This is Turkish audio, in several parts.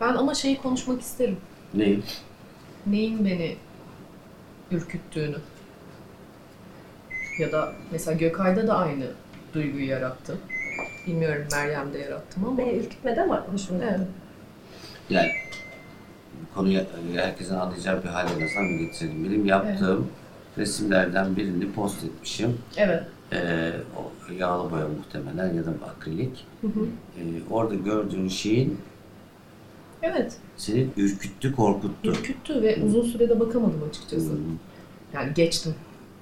Ben ama şeyi konuşmak isterim. Neyi? Neyin beni ürküttüğünü. Ya da mesela Gökay'da da aynı duyguyu yarattı. Bilmiyorum Meryem'de yarattım ama. Beni ürkütmedi ama hoşuma Evet. gitti. Yani bu konuyu herkesin anlayacağı bir hale azından bir getirelim. Benim yaptığım resimlerden birini post etmişim. Evet. Ee, o yağlı boya muhtemelen ya da akrilik. Hı hı. Ee, orada gördüğün şeyin Evet. seni ürküttü, korkuttu. Ürküttü ve uzun sürede bakamadım açıkçası. Hmm. Yani geçtim.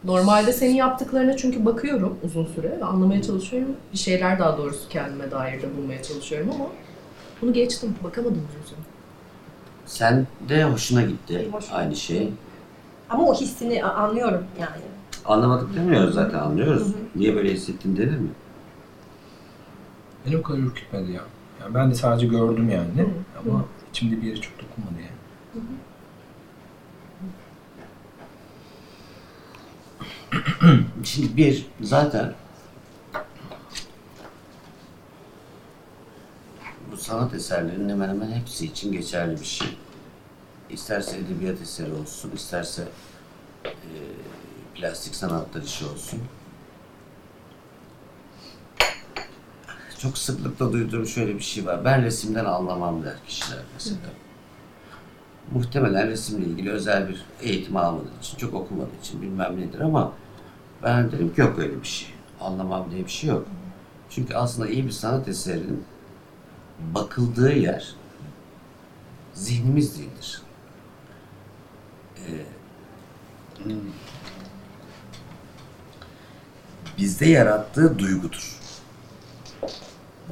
Normalde senin yaptıklarına çünkü bakıyorum uzun süre ve anlamaya çalışıyorum. Bir şeyler daha doğrusu kendime dair de bulmaya çalışıyorum ama bunu geçtim. Bakamadım uzun süre. Sen de hoşuna gitti Hoşuma aynı şey. Ama o hissini anlıyorum yani. Anlamadık demiyoruz zaten anlıyoruz. Hı hı. Niye böyle hissettin denir mi? Beni o kadar ürkütmedi ya. Yani ben de sadece gördüm yani. Hı, Ama içimde bir yere çok dokunmadı yani. Şimdi bir zaten bu sanat eserlerinin hemen hemen hepsi için geçerli bir şey. İsterse edebiyat eseri olsun, isterse e, plastik sanatlar işi olsun. Çok sıklıkla duyduğum şöyle bir şey var. Ben resimden anlamam der kişiler mesela. Muhtemelen resimle ilgili özel bir eğitim almadığı için, çok okumadığı için bilmem nedir ama ben dedim ki yok öyle bir şey. Anlamam diye bir şey yok. Çünkü aslında iyi bir sanat eserinin bakıldığı yer zihnimiz değildir. Ee, hmm, bizde yarattığı duygudur.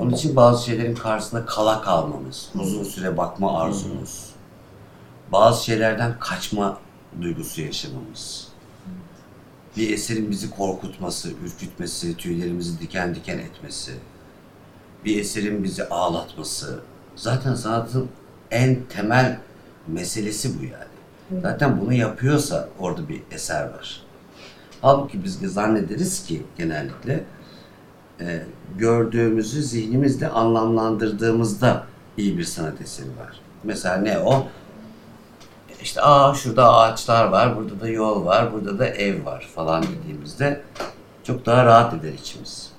Onun için bazı şeylerin karşısında kala kalmamız, uzun süre bakma arzumuz, bazı şeylerden kaçma duygusu yaşamamız, bir eserin bizi korkutması, ürkütmesi, tüylerimizi diken diken etmesi, bir eserin bizi ağlatması, zaten sanatın en temel meselesi bu yani. Zaten bunu yapıyorsa orada bir eser var. Halbuki biz de zannederiz ki genellikle e, gördüğümüzü zihnimizde anlamlandırdığımızda iyi bir sanat eseri var. Mesela ne o? İşte aa şurada ağaçlar var, burada da yol var, burada da ev var falan dediğimizde çok daha rahat eder içimiz.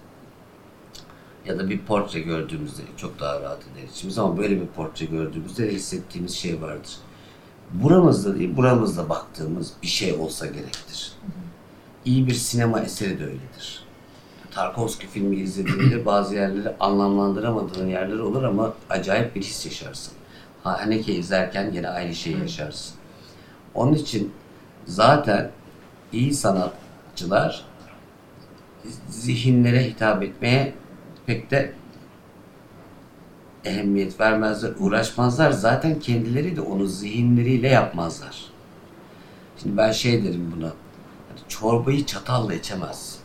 Ya da bir portre gördüğümüzde çok daha rahat eder içimiz ama böyle bir portre gördüğümüzde de hissettiğimiz şey vardır. Buramızda değil, buramızda baktığımız bir şey olsa gerektir. İyi bir sinema eseri de öyledir. Tarkovski filmi izlediğinde bazı yerleri anlamlandıramadığın yerler olur ama acayip bir his yaşarsın. Haneke izlerken yine aynı şeyi yaşarsın. Onun için zaten iyi sanatçılar zihinlere hitap etmeye pek de ehemmiyet vermezler, uğraşmazlar. Zaten kendileri de onu zihinleriyle yapmazlar. Şimdi ben şey derim buna, hani çorbayı çatalla içemezsin.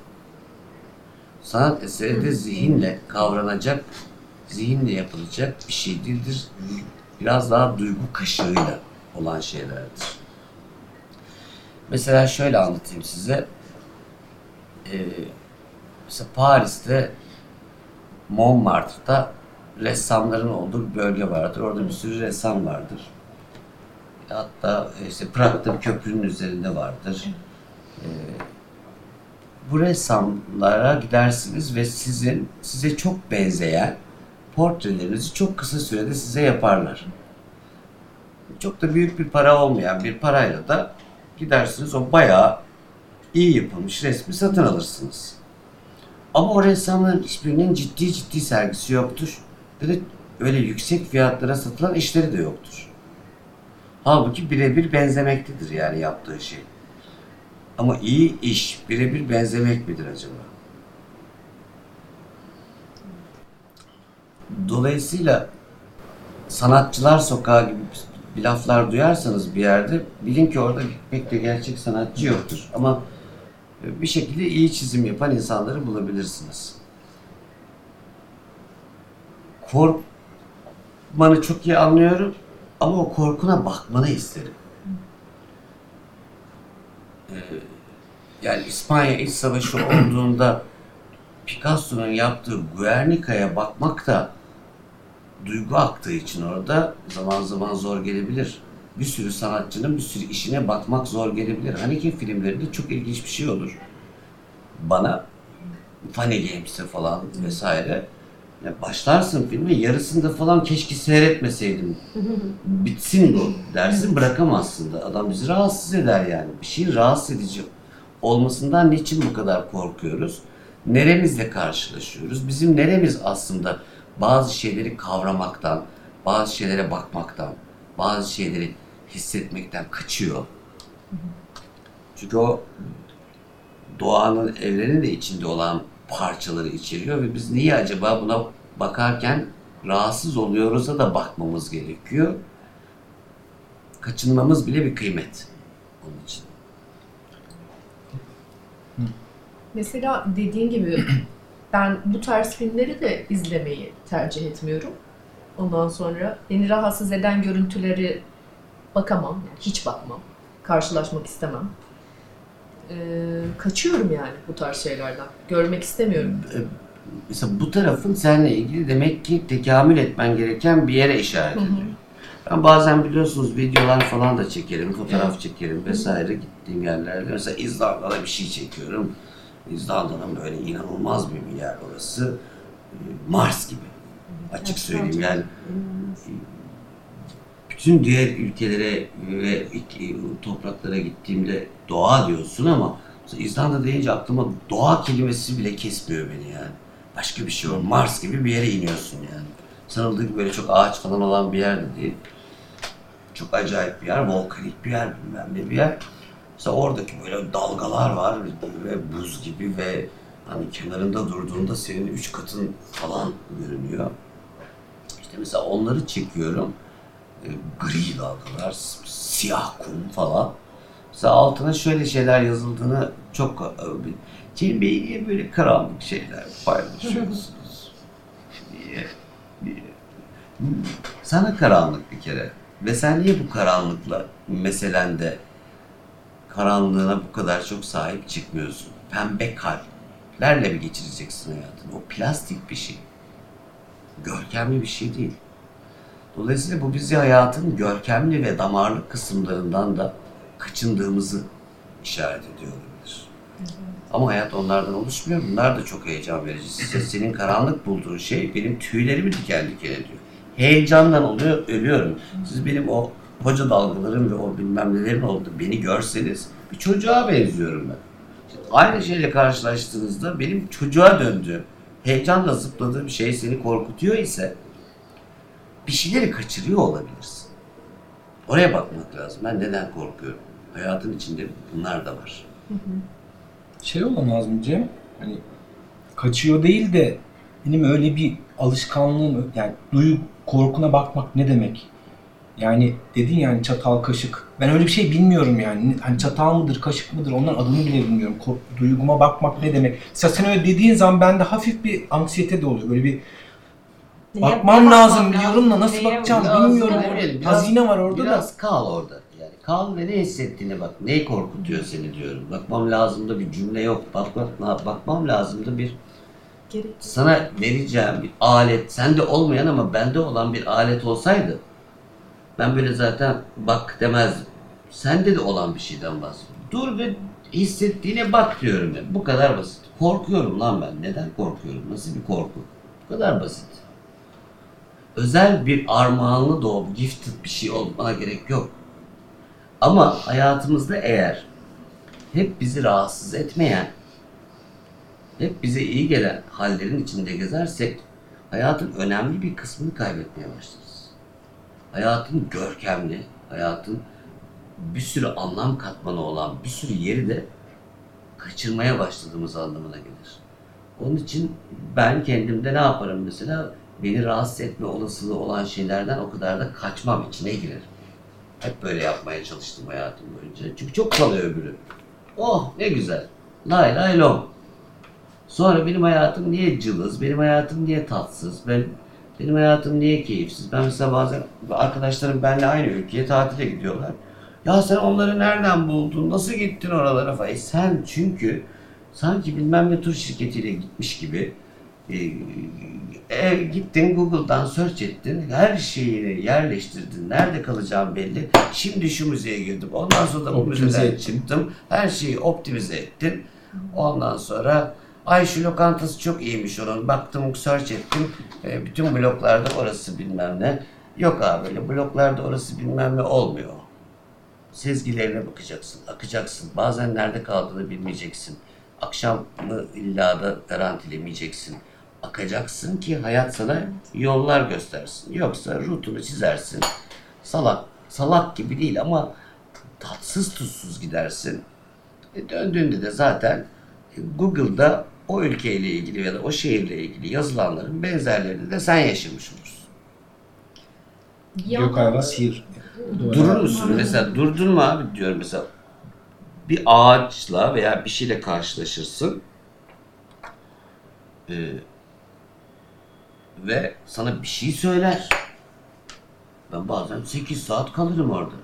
Sanat eseri de zihinle kavranacak, zihinle yapılacak bir şey değildir. Biraz daha duygu kaşığıyla olan şeylerdir. Mesela şöyle anlatayım size. Ee, mesela Paris'te Montmartre'da ressamların olduğu bir bölge vardır. Orada bir sürü ressam vardır. Hatta işte Prag'da bir köprünün üzerinde vardır. Ee, bu ressamlara gidersiniz ve sizin size çok benzeyen portrelerinizi çok kısa sürede size yaparlar. Çok da büyük bir para olmayan bir parayla da gidersiniz o bayağı iyi yapılmış resmi satın alırsınız. Ama o ressamların hiçbirinin ciddi ciddi sergisi yoktur. Ve de öyle yüksek fiyatlara satılan işleri de yoktur. Halbuki birebir benzemektedir yani yaptığı şey. Ama iyi iş birebir benzemek midir acaba? Dolayısıyla sanatçılar sokağı gibi bir laflar duyarsanız bir yerde bilin ki orada pek de gerçek sanatçı yoktur. Ama bir şekilde iyi çizim yapan insanları bulabilirsiniz. Korkmanı çok iyi anlıyorum ama o korkuna bakmanı isterim. Ee, yani İspanya İç Savaşı olduğunda Picasso'nun yaptığı Guernica'ya bakmak da duygu aktığı için orada zaman zaman zor gelebilir. Bir sürü sanatçının bir sürü işine bakmak zor gelebilir. Haneke filmlerinde çok ilginç bir şey olur. Bana Funny Games'e falan vesaire ya başlarsın filme yarısında falan keşke seyretmeseydim. Bitsin bu dersin bırakamazsın da. Adam bizi rahatsız eder yani. Bir şeyin rahatsız edici olmasından niçin bu kadar korkuyoruz? Neremizle karşılaşıyoruz? Bizim neremiz aslında bazı şeyleri kavramaktan, bazı şeylere bakmaktan, bazı şeyleri hissetmekten kaçıyor. Çünkü o doğanın, evrenin de içinde olan parçaları içeriyor ve biz niye acaba buna bakarken rahatsız oluyoruz'a da bakmamız gerekiyor. Kaçınmamız bile bir kıymet onun için. Mesela dediğin gibi ben bu tarz filmleri de izlemeyi tercih etmiyorum. Ondan sonra beni rahatsız eden görüntüleri bakamam. Yani hiç bakmam. Karşılaşmak istemem. Ee, kaçıyorum yani bu tarz şeylerden. Görmek istemiyorum. E, Mesela bu tarafın seninle ilgili demek ki tekamül etmen gereken bir yere işaret ediyor. Ben bazen biliyorsunuz videolar falan da çekerim, fotoğraf çekerim vesaire gittiğim yerlerde. Mesela İzlanda'da bir şey çekiyorum. İzlanda'nın böyle inanılmaz bir yer orası. E, Mars gibi. Açık söyleyeyim yani. Bütün diğer ülkelere ve topraklara gittiğimde doğa diyorsun ama İzlanda deyince aklıma doğa kelimesi bile kesmiyor beni yani. Başka bir şey var. Mars gibi bir yere iniyorsun yani. Sanıldığı gibi böyle çok ağaç falan olan bir yer de değil. Çok acayip bir yer, volkanik bir yer, bilmem ne bir yer. Mesela oradaki böyle dalgalar var ve buz gibi ve hani kenarında durduğunda senin üç katın falan görünüyor. İşte mesela onları çekiyorum. E, gri dalgalar, siyah kum falan. Mesela altına şöyle şeyler yazıldığını çok e, Cem Bey niye böyle karanlık şeyler paylaşıyorsunuz? Niye? Niye? Sana karanlık bir kere. Ve sen niye bu karanlıkla meselende karanlığına bu kadar çok sahip çıkmıyorsun? Pembe kalplerle mi geçireceksin hayatını? O plastik bir şey. Görkemli bir şey değil. Dolayısıyla bu bizi hayatın görkemli ve damarlı kısımlarından da kaçındığımızı işaret ediyor olabilir. Ama hayat onlardan oluşmuyor. Bunlar da çok heyecan verici. Size senin karanlık bulduğun şey benim tüylerimi diken diken ediyor. Heyecandan oluyor, ölüyorum. Siz benim o hoca dalgalarım ve o bilmem nelerim oldu. Beni görseniz bir çocuğa benziyorum ben. Aynı şeyle karşılaştığınızda benim çocuğa döndüğüm, heyecanla zıpladığım şey seni korkutuyor ise bir şeyleri kaçırıyor olabilirsin. Oraya bakmak lazım. Ben neden korkuyorum? Hayatın içinde bunlar da var. Şey olamaz mı Cem? Hani kaçıyor değil de benim öyle bir alışkanlığım yani duyu korkuna bakmak ne demek? Yani dedin yani çatal kaşık. Ben öyle bir şey bilmiyorum yani. Hani çatal mıdır, kaşık mıdır onların adını bile bilmiyorum. Kork- duyguma bakmak ne demek? Mesela sen öyle dediğin zaman bende hafif bir anksiyete de oluyor. Böyle bir bakmam lazım bakmam diyorum da nasıl bakacağım bilmiyorum. Biraz- biraz- hazine var orada da. Biraz kal orada. Yani kal ve ne hissettiğine bak. Neyi korkutuyor seni diyorum. Bakmam lazım da bir cümle yok. Bak, bak, bak- bakmam lazım da bir Gerek. sana vereceğim bir alet, sende olmayan ama bende olan bir alet olsaydı ben böyle zaten bak demezdim. Sende de olan bir şeyden bahsediyorum. Dur ve hissettiğine bak diyorum ben. Bu kadar basit. Korkuyorum lan ben. Neden korkuyorum? Nasıl bir korku? Bu kadar basit. Özel bir armağanlı doğum, gifted bir şey olmana gerek yok. Ama hayatımızda eğer hep bizi rahatsız etmeyen hep bize iyi gelen hallerin içinde gezersek hayatın önemli bir kısmını kaybetmeye başlarız. Hayatın görkemli, hayatın bir sürü anlam katmanı olan bir sürü yeri de kaçırmaya başladığımız anlamına gelir. Onun için ben kendimde ne yaparım mesela? Beni rahatsız etme olasılığı olan şeylerden o kadar da kaçmam, içine girerim. Hep böyle yapmaya çalıştım hayatım boyunca. Çünkü çok kalıyor öbürü. Oh ne güzel. Lay lay lom. Sonra benim hayatım niye cılız, benim hayatım niye tatsız, ben, benim hayatım niye keyifsiz? Ben mesela bazen arkadaşlarım benimle aynı ülkeye tatile gidiyorlar. Ya sen onları nereden buldun, nasıl gittin oralara falan. E sen çünkü sanki bilmem ne tur şirketiyle gitmiş gibi E, gittin Google'dan search ettin, her şeyini yerleştirdin, nerede kalacağım belli. Şimdi şu müzeye girdim, ondan sonra da bu müzeden ettin. çıktım. Her şeyi optimize ettin. Ondan sonra ay şu lokantası çok iyiymiş onun. Baktım search ettim. E, bütün bloklarda orası bilmem ne. Yok abi öyle bloklarda orası bilmem ne olmuyor. Sezgilerine bakacaksın, akacaksın. Bazen nerede kaldığını bilmeyeceksin. Akşamı illa da garantilemeyeceksin. Akacaksın ki hayat sana yollar göstersin. Yoksa rutunu çizersin. Salak, salak gibi değil ama tatsız tuzsuz gidersin. E, döndüğünde de zaten Google'da o ülkeyle ilgili ya da o şehirle ilgili yazılanların benzerlerini de sen yaşamış olursun. Yok hayvan sihir. Durur musun? Mesela durdun mu abi diyorum mesela bir ağaçla veya bir şeyle karşılaşırsın Ee, ve sana bir şey söyler. Ben bazen 8 saat kalırım orada.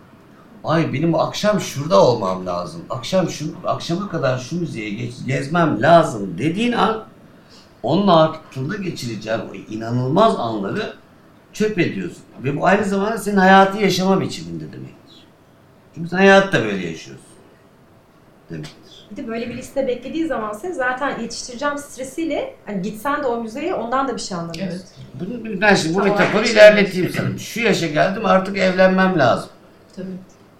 Ay benim akşam şurada olmam lazım. Akşam şu akşama kadar şu müzeye geç, gezmem lazım dediğin an onunla altında geçireceğin o inanılmaz anları çöp ediyorsun. Ve bu aynı zamanda senin hayatı yaşama biçiminde demektir. Çünkü sen hayatı da böyle yaşıyorsun. Demektir. Bir de böyle bir liste beklediği zaman sen zaten yetiştireceğim stresiyle hani gitsen de o müzeye ondan da bir şey anlamıyorsun. Evet. Bunu, ben şimdi bu Tamam, metaforu geçelim. ilerleteyim sana. Şu yaşa geldim artık evlenmem lazım. Tabii.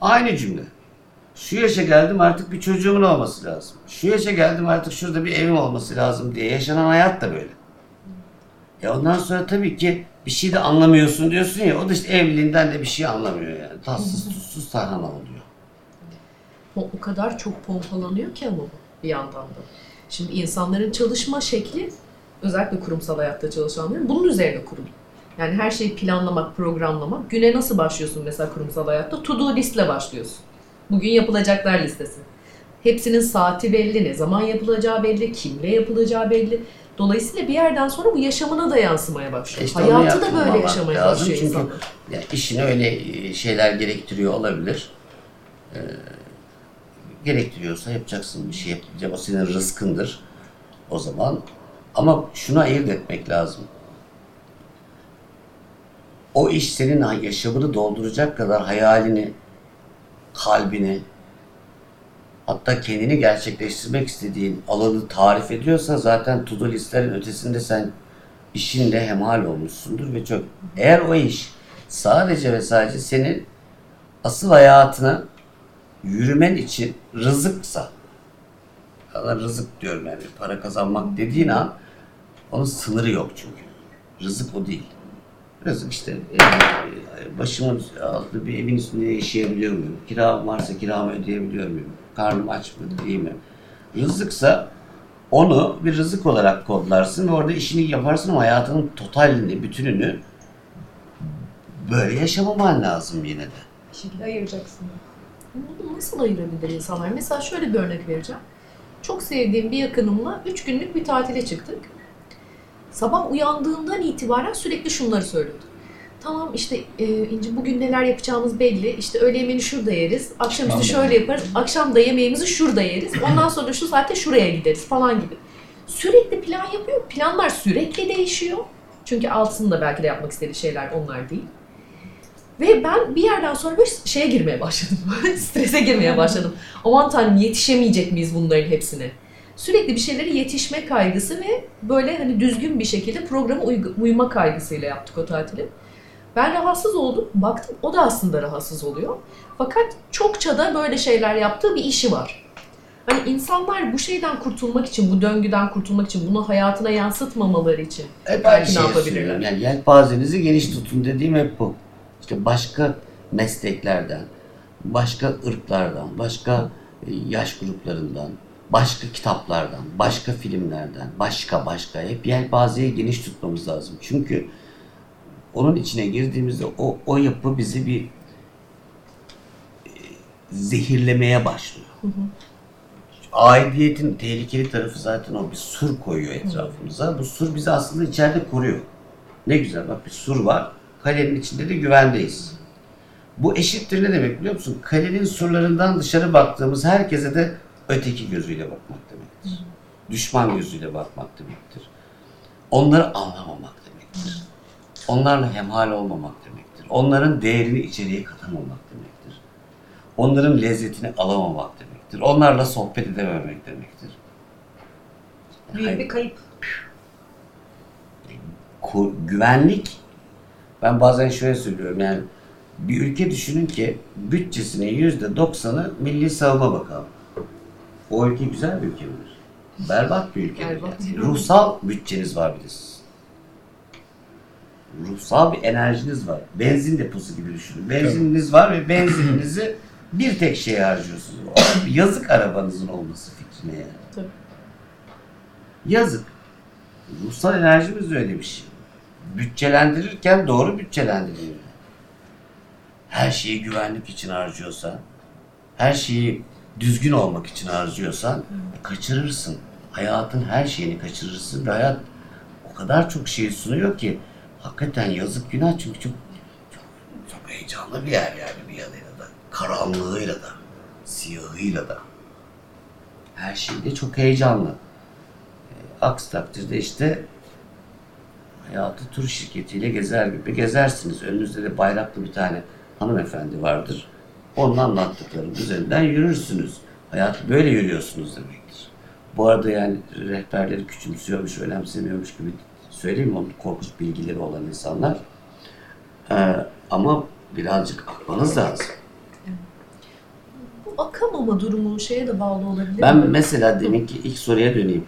Aynı cümle. Şu yaşa geldim artık bir çocuğumun olması lazım. Şu yaşa geldim artık şurada bir evim olması lazım diye yaşanan hayat da böyle. Ya ondan sonra tabii ki bir şey de anlamıyorsun diyorsun ya o da işte evliliğinden de bir şey anlamıyor yani. Tatsız tuzsuz tarhana oluyor. O, kadar çok pompalanıyor ki ama bir yandan da. Şimdi insanların çalışma şekli özellikle kurumsal hayatta çalışanların bunun üzerine kurulu. Yani her şeyi planlamak, programlamak. Güne nasıl başlıyorsun mesela kurumsal hayatta? To do listle başlıyorsun. Bugün yapılacaklar listesi. Hepsinin saati belli, ne zaman yapılacağı belli, kimle yapılacağı belli. Dolayısıyla bir yerden sonra bu yaşamına da yansımaya başlıyor. İşte Hayatı da böyle yaşamaya lazım başlıyor çünkü insanlar. yani işine öyle şeyler gerektiriyor olabilir. Ee, gerektiriyorsa yapacaksın bir şey yapacağım. O senin rızkındır. O zaman ama şunu ayırt etmek lazım. O iş senin yaşamını dolduracak kadar hayalini, kalbini, hatta kendini gerçekleştirmek istediğin alanı tarif ediyorsa zaten to-do listelerin ötesinde sen işinle hemhal olmuşsundur ve çok. Eğer o iş sadece ve sadece senin asıl hayatına yürümen için rızıksa, ya rızık diyorum yani para kazanmak dediğin an onun sınırı yok çünkü. Rızık o değil. Rızık işte e, başımın altında bir evin üstünde yaşayabiliyor muyum? Kiram varsa kiramı ödeyebiliyor muyum? Karnım aç mı değil mi? Rızıksa onu bir rızık olarak kodlarsın ve orada işini yaparsın ama hayatının totalini, bütününü böyle yaşamaman lazım yine de. Bir şekilde ayıracaksın. Bunu nasıl ayırabilir insanlar? Mesela şöyle bir örnek vereceğim. Çok sevdiğim bir yakınımla 3 günlük bir tatile çıktık. Sabah uyandığından itibaren sürekli şunları söylüyordu. Tamam işte e, İnci bugün neler yapacağımız belli. İşte öğle yemeğini şurada yeriz. Akşamüstü Tamam. şöyle yaparız. Akşam da yemeğimizi şurada yeriz. Ondan sonra şu saatte şuraya gideriz falan gibi. Sürekli plan yapıyor. Planlar sürekli değişiyor. Çünkü altında belki de yapmak istediği şeyler onlar değil. Ve ben bir yerden sonra böyle şeye girmeye başladım. Strese girmeye başladım. Aman tanrım yetişemeyecek miyiz bunların hepsine? Sürekli bir şeylere yetişme kaygısı ve böyle hani düzgün bir şekilde programa uygu- uyma kaygısıyla yaptık o tatili. Ben rahatsız oldum. Baktım o da aslında rahatsız oluyor. Fakat çokça da böyle şeyler yaptığı bir işi var. Hani insanlar bu şeyden kurtulmak için, bu döngüden kurtulmak için, bunu hayatına yansıtmamaları için Hep Belki ne yapabilirler? Yani yelpazenizi geniş tutun dediğim hep bu. İşte başka mesleklerden, başka ırklardan, başka e, yaş gruplarından, başka kitaplardan, başka filmlerden, başka başka hep yelpazeyi geniş tutmamız lazım. Çünkü onun içine girdiğimizde o, o yapı bizi bir e, zehirlemeye başlıyor. Aidiyetin tehlikeli tarafı zaten o bir sur koyuyor etrafımıza. Bu sur bizi aslında içeride koruyor. Ne güzel bak bir sur var. Kalenin içinde de güvendeyiz. Bu eşittir ne demek biliyor musun? Kalenin surlarından dışarı baktığımız herkese de öteki gözüyle bakmak demektir. Düşman gözüyle bakmak demektir. onları anlamamak demektir. Onlarla hemhal olmamak demektir. Onların değerini içeriye katamamak demektir. Onların lezzetini alamamak demektir. Onlarla sohbet edememek demektir. Büyük bir kayıp. Güvenlik ben bazen şöyle söylüyorum yani bir ülke düşünün ki bütçesinin yüzde doksanı Milli Savunma Bakanlığı. O ülke güzel bir ülke midir? Berbat bir ülke. Berbat. Yani. Ruhsal bütçeniz var bir de. Ruhsal bir enerjiniz var. Benzin deposu gibi düşünün. Benzininiz var ve benzininizi bir tek şeye harcıyorsunuz. O yazık arabanızın olması fikrine yani. Tabii. Yazık. Ruhsal enerjimiz öyle bir şey. Bütçelendirirken doğru bütçelendiriyor. Her şeyi güvenlik için harcıyorsan, her şeyi düzgün olmak için harcıyorsan kaçırırsın. Hayatın her şeyini kaçırırsın ve hayat o kadar çok şey sunuyor ki hakikaten yazık günah çünkü çok çok, çok heyecanlı bir yer yani bir yanıyla da. Karanlığıyla da, siyahıyla da. Her şeyde çok heyecanlı. E, Aksi takdirde işte hayatı tur şirketiyle gezer gibi gezersiniz. Önünüzde de bayraklı bir tane hanımefendi vardır. Onun anlattıklarının üzerinden yürürsünüz. Hayatı böyle yürüyorsunuz demektir. Bu arada yani rehberleri küçümsüyormuş, önemsemiyormuş gibi söyleyeyim? Onun korkunç bilgileri olan insanlar. Ee, ama birazcık akmanız lazım. Bu akamama durumu şeye de bağlı olabilir Ben mi? mesela deminki ilk soruya döneyim.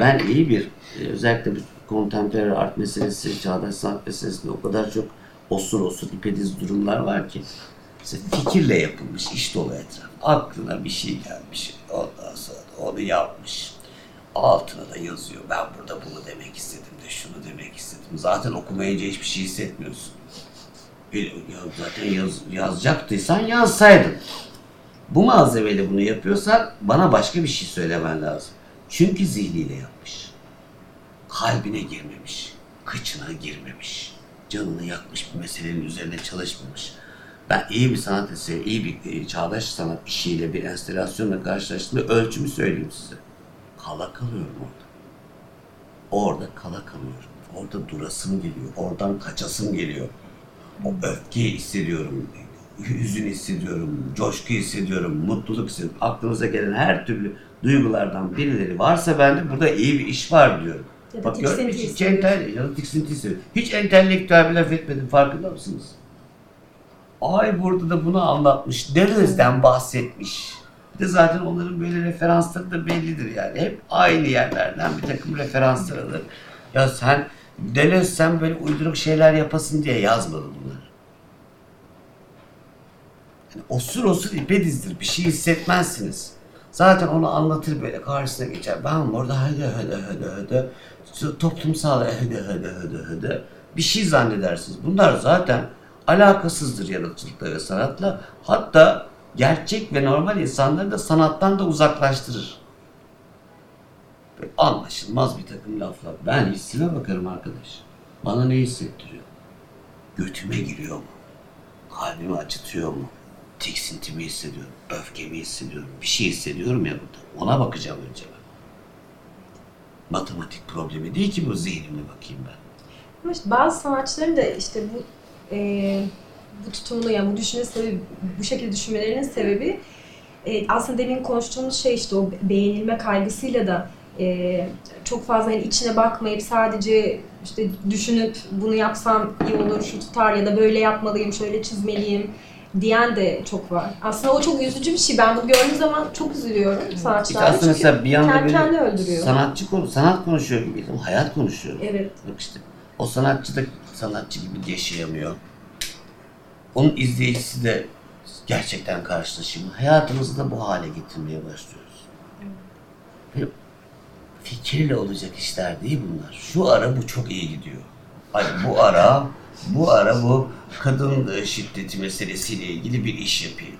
Ben iyi bir, e, özellikle bir contemporary art meselesi, çağdaş sanat meselesinde o kadar çok osur osur ipediz durumlar var ki. Mesela fikirle yapılmış iş dolu etraf. Aklına bir şey gelmiş. Ondan sonra onu yapmış. Altına da yazıyor. Ben burada bunu demek istedim de şunu demek istedim. Zaten okumayınca hiçbir şey hissetmiyorsun. Zaten yaz, yazacaktıysan yazsaydın. Bu malzemeyle bunu yapıyorsan bana başka bir şey söylemen lazım. Çünkü zihniyle yapmış. Kalbine girmemiş. Kıçına girmemiş. Canını yakmış bir meselenin üzerine çalışmamış. Ben iyi bir sanat eseri, iyi bir e, çağdaş sanat işiyle bir enstalasyonla karşılaştığımda ölçümü söyleyeyim size. Kala kalıyorum orada. Orada kala kalıyorum. Orada durasım geliyor. Oradan kaçasım geliyor. O öfkeyi hissediyorum. Hüzün hissediyorum. Coşku hissediyorum. Mutluluk hissediyorum. Aklınıza gelen her türlü duygulardan birileri varsa bende burada iyi bir iş var diyorum. Ya da Bak gördün mü? tiksinti hiç hissediyorsun. entel, ya da tiksinti hissediyorum. Hiç entelektüel bir laf etmedim farkında mısınız? Ay burada da bunu anlatmış. Deleuze'den bahsetmiş. Bir de zaten onların böyle referansları da bellidir yani. Hep aynı yerlerden bir takım referanslar alır. Ya sen Deleuze sen böyle uyduruk şeyler yapasın diye yazmadı bunlar. Yani osur osur ipe dizdir. Bir şey hissetmezsiniz. Zaten onu anlatır böyle karşısına geçer. Ben burada hede hede hede hede toplumsal hede hede hede hede bir şey zannedersiniz. Bunlar zaten alakasızdır yaratıcılıkla ve sanatla. Hatta gerçek ve normal insanları da sanattan da uzaklaştırır. Böyle anlaşılmaz bir takım laflar. Ben hissime bakarım arkadaş. Bana ne hissettiriyor? Götüme giriyor mu? Kalbimi acıtıyor mu? Tiksintimi hissediyorum, öfkemi hissediyorum, bir şey hissediyorum ya burada. Ona bakacağım önce ben. Matematik problemi değil ki bu zihnimle bakayım ben. Ama işte bazı sanatçıların da işte bu e, bu tutumlu yani bu düşünce sebebi, bu şekilde düşünmelerinin sebebi e, aslında demin konuştuğumuz şey işte o beğenilme kaygısıyla da e, çok fazla hani içine bakmayıp sadece işte düşünüp bunu yapsam iyi olur, şu tutar ya da böyle yapmalıyım, şöyle çizmeliyim diyen de çok var. Aslında o çok üzücü bir şey. Ben bu gördüğüm zaman çok üzülüyorum İşte sanatçılarda. aslında Çünkü mesela bir yanda kendi kendini öldürüyor. sanatçı konu, sanat konuşuyor gibi ama hayat konuşuyor. Evet. Bak işte o sanatçı da sanatçı gibi yaşayamıyor. Onun izleyicisi de gerçekten karşılaşımı. Hayatımızı da bu hale getirmeye başlıyoruz. Ve fikirle olacak işler değil bunlar. Şu ara bu çok iyi gidiyor. Ay bu ara, bu ara bu kadın şiddeti meselesiyle ilgili bir iş yapayım.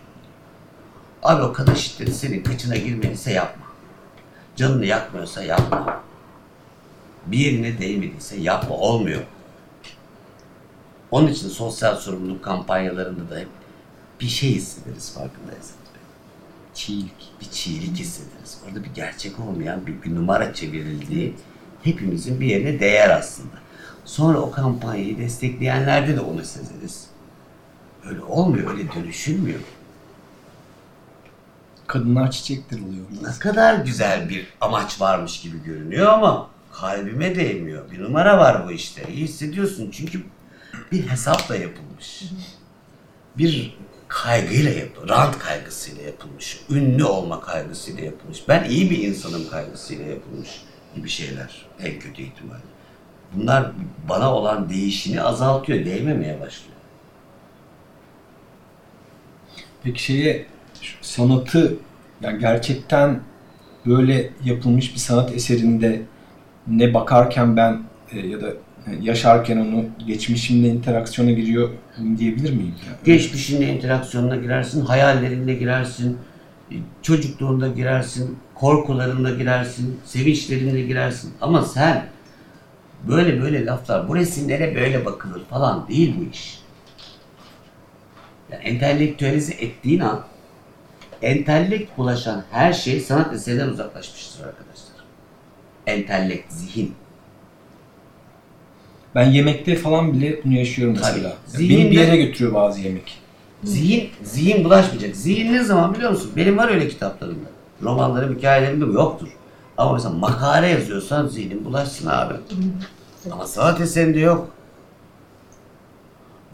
Abi o kadın şiddeti senin kıçına girmediyse yapma. Canını yakmıyorsa yapma. Bir yerine değmediyse yapma. Olmuyor. Onun için sosyal sorumluluk kampanyalarında da hep bir şey hissederiz farkındayız. Çiğlik. Bir çiğlik hissederiz. Orada bir gerçek olmayan bir, bir numara çevrildiği hepimizin bir yerine değer aslında. Sonra o kampanyayı destekleyenlerde de onu sezeriz. Öyle olmuyor, öyle dönüşülmüyor. Kadınlar çiçektir oluyor. Ne kadar güzel bir amaç varmış gibi görünüyor ama kalbime değmiyor. Bir numara var bu işte. İyi hissediyorsun çünkü bir hesapla yapılmış. Bir kaygıyla yapılmış. Rant kaygısıyla yapılmış. Ünlü olma kaygısıyla yapılmış. Ben iyi bir insanım kaygısıyla yapılmış gibi şeyler en kötü ihtimalle. Bunlar bana olan değişini azaltıyor, değmemeye başlıyor. Peki şeye sanatı yani gerçekten böyle yapılmış bir sanat eserinde ne bakarken ben e, ya da yaşarken onu geçmişimle interaksiyona giriyor diyebilir miyim? Yani? Geçmişinle interaksiyonuna girersin, hayallerinle girersin, çocukluğunda girersin, korkularında girersin, sevinçlerinde girersin. Ama sen böyle böyle laflar, bu resimlere böyle bakılır falan değil bu iş. Yani entelektüelize ettiğin an entellekt bulaşan her şey sanat eserinden uzaklaşmıştır arkadaşlar. Entellekt, zihin. Ben yemekte falan bile bunu yaşıyorum Tabii. mesela. Zihin Beni bir yere götürüyor bazı yemek. Zihin, zihin bulaşmayacak. Zihin ne zaman biliyor musun? Benim var öyle kitaplarımda. Romanlarım, hikayelerimde yoktur. Ama mesela makale yazıyorsan zihnin bulaşsın abi. Ama sanat eserinde yok.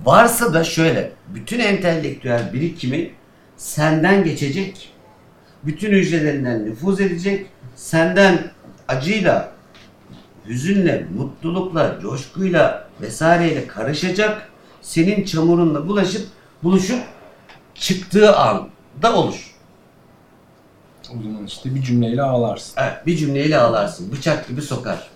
Varsa da şöyle, bütün entelektüel birikimi senden geçecek, bütün hücrelerinden nüfuz edecek, senden acıyla, hüzünle, mutlulukla, coşkuyla vesaireyle karışacak, senin çamurunla bulaşıp, buluşup çıktığı anda olur. O zaman işte bir cümleyle ağlarsın. Evet, bir cümleyle ağlarsın, bıçak gibi sokar.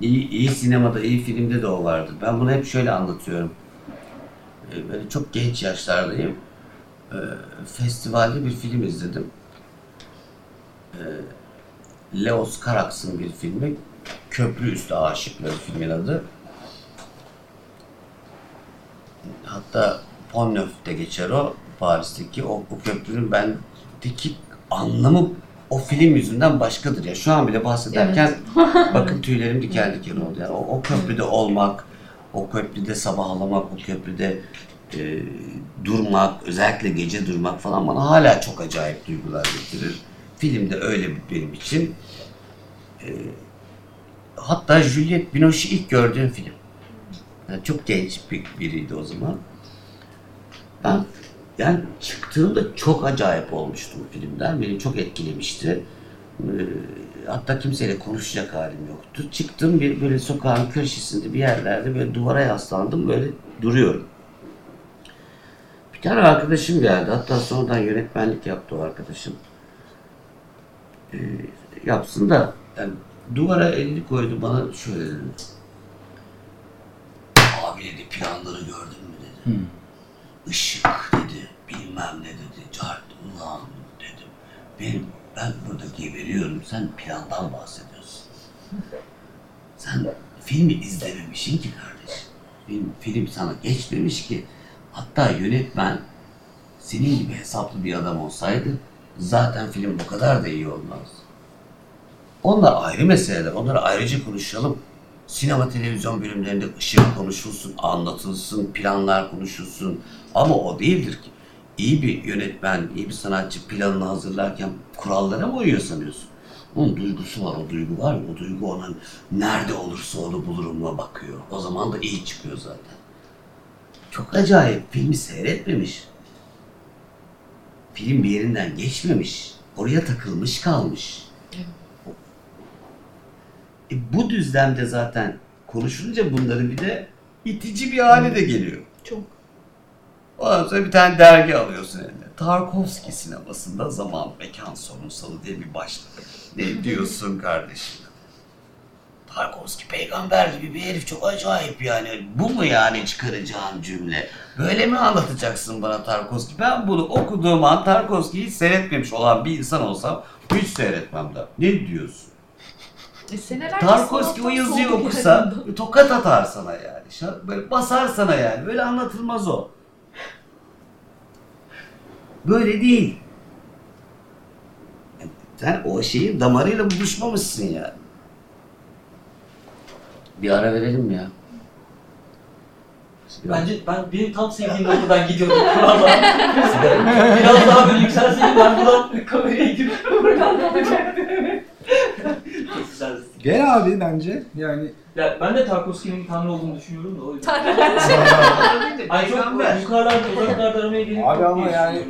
İyi, iyi sinemada, iyi filmde de o vardır. Ben bunu hep şöyle anlatıyorum. Ee, Böyle çok genç yaşlardayım. Ee, Festivalde bir film izledim. Ee, Leos Carax'ın bir filmi. Köprü Üstü Aşıkları filmin adı. Hatta Pont-Neuf'te geçer o. Paris'teki o, o köprünün bendeki anlamı o film yüzünden başkadır ya. Şu an bile bahsederken bakın tüylerim diken diken oldu. Yani o, o köprüde olmak, o köprüde sabahlamak, o köprüde e, durmak, özellikle gece durmak falan bana hala çok acayip duygular getirir. Filmde öyle benim için. E, hatta Juliette Binoche'u ilk gördüğüm film. Yani çok genç bir, biriydi o zaman. Ben yani çıktığımda çok acayip olmuştum filmden. Beni çok etkilemişti. Ee, hatta kimseyle konuşacak halim yoktu. Çıktım bir böyle sokağın köşesinde bir yerlerde böyle duvara yaslandım böyle duruyorum. Bir tane arkadaşım geldi. Hatta sonradan yönetmenlik yaptı o arkadaşım. Ee, yapsın da yani duvara elini koydu bana şöyle dedi. Abi dedi planları gördün mü dedi. Işık dedi, bilmem ne dedi, cart ulan dedim. Benim, ben burada geberiyorum, sen plandan bahsediyorsun. Sen filmi izlememişsin ki kardeşim. Film, film sana geçmemiş ki. Hatta yönetmen senin gibi hesaplı bir adam olsaydı zaten film bu kadar da iyi olmaz. Onlar ayrı meseleler. Onları ayrıca konuşalım. Sinema televizyon bölümlerinde ışık konuşulsun, anlatılsın, planlar konuşulsun. Ama o değildir ki. İyi bir yönetmen, iyi bir sanatçı planını hazırlarken kurallara mı uyuyor sanıyorsun? Onun duygusu var, o duygu var ya, o duygu onun nerede olursa onu bulurum'a bakıyor. O zaman da iyi çıkıyor zaten. Çok acayip, filmi seyretmemiş. Film bir yerinden geçmemiş. Oraya takılmış kalmış. E, bu düzlemde zaten konuşulunca bunların bir de itici bir hale de geliyor. Çok. Ondan sonra bir tane dergi alıyorsun eline. Tarkovski sinemasında zaman mekan sorunsalı diye bir başlık. Ne diyorsun kardeşim? Tarkovski peygamber gibi bir herif çok acayip yani. Bu mu yani çıkaracağın cümle? Böyle mi anlatacaksın bana Tarkovski? Ben bunu okuduğum an Tarkovski'yi seyretmemiş olan bir insan olsam hiç seyretmem de. Ne diyorsun? E, senelerce Tarkovski o yazıyı okusa yani. tokat atar sana yani. Böyle basar sana yani. Böyle anlatılmaz o. Böyle değil. Sen o şeyin damarıyla buluşmamışsın ya. Bir ara verelim mi ya? Bence ben benim tam sevdiğim noktadan gidiyordum. Valla. Biraz daha böyle yükselseydim ben buradan kameraya gidip buradan dalacaktım. Gel abi bence. Yani Ya ben de Tarkovski'nin tanrı olduğunu düşünüyorum da o yüzden. Ay çok yukarılarda, uzaklarda aramaya gerek Abi yok ama diye yani-.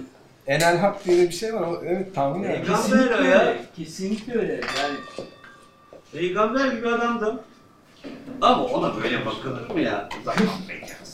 Enel Hak diye bir şey var. O, evet Tanrı yani. Peygamber Kesinlikle o ya. Kesinlikle öyle. Yani Peygamber gibi adamdım. Ama ona böyle bakılır mı ya? Uzaktan peki.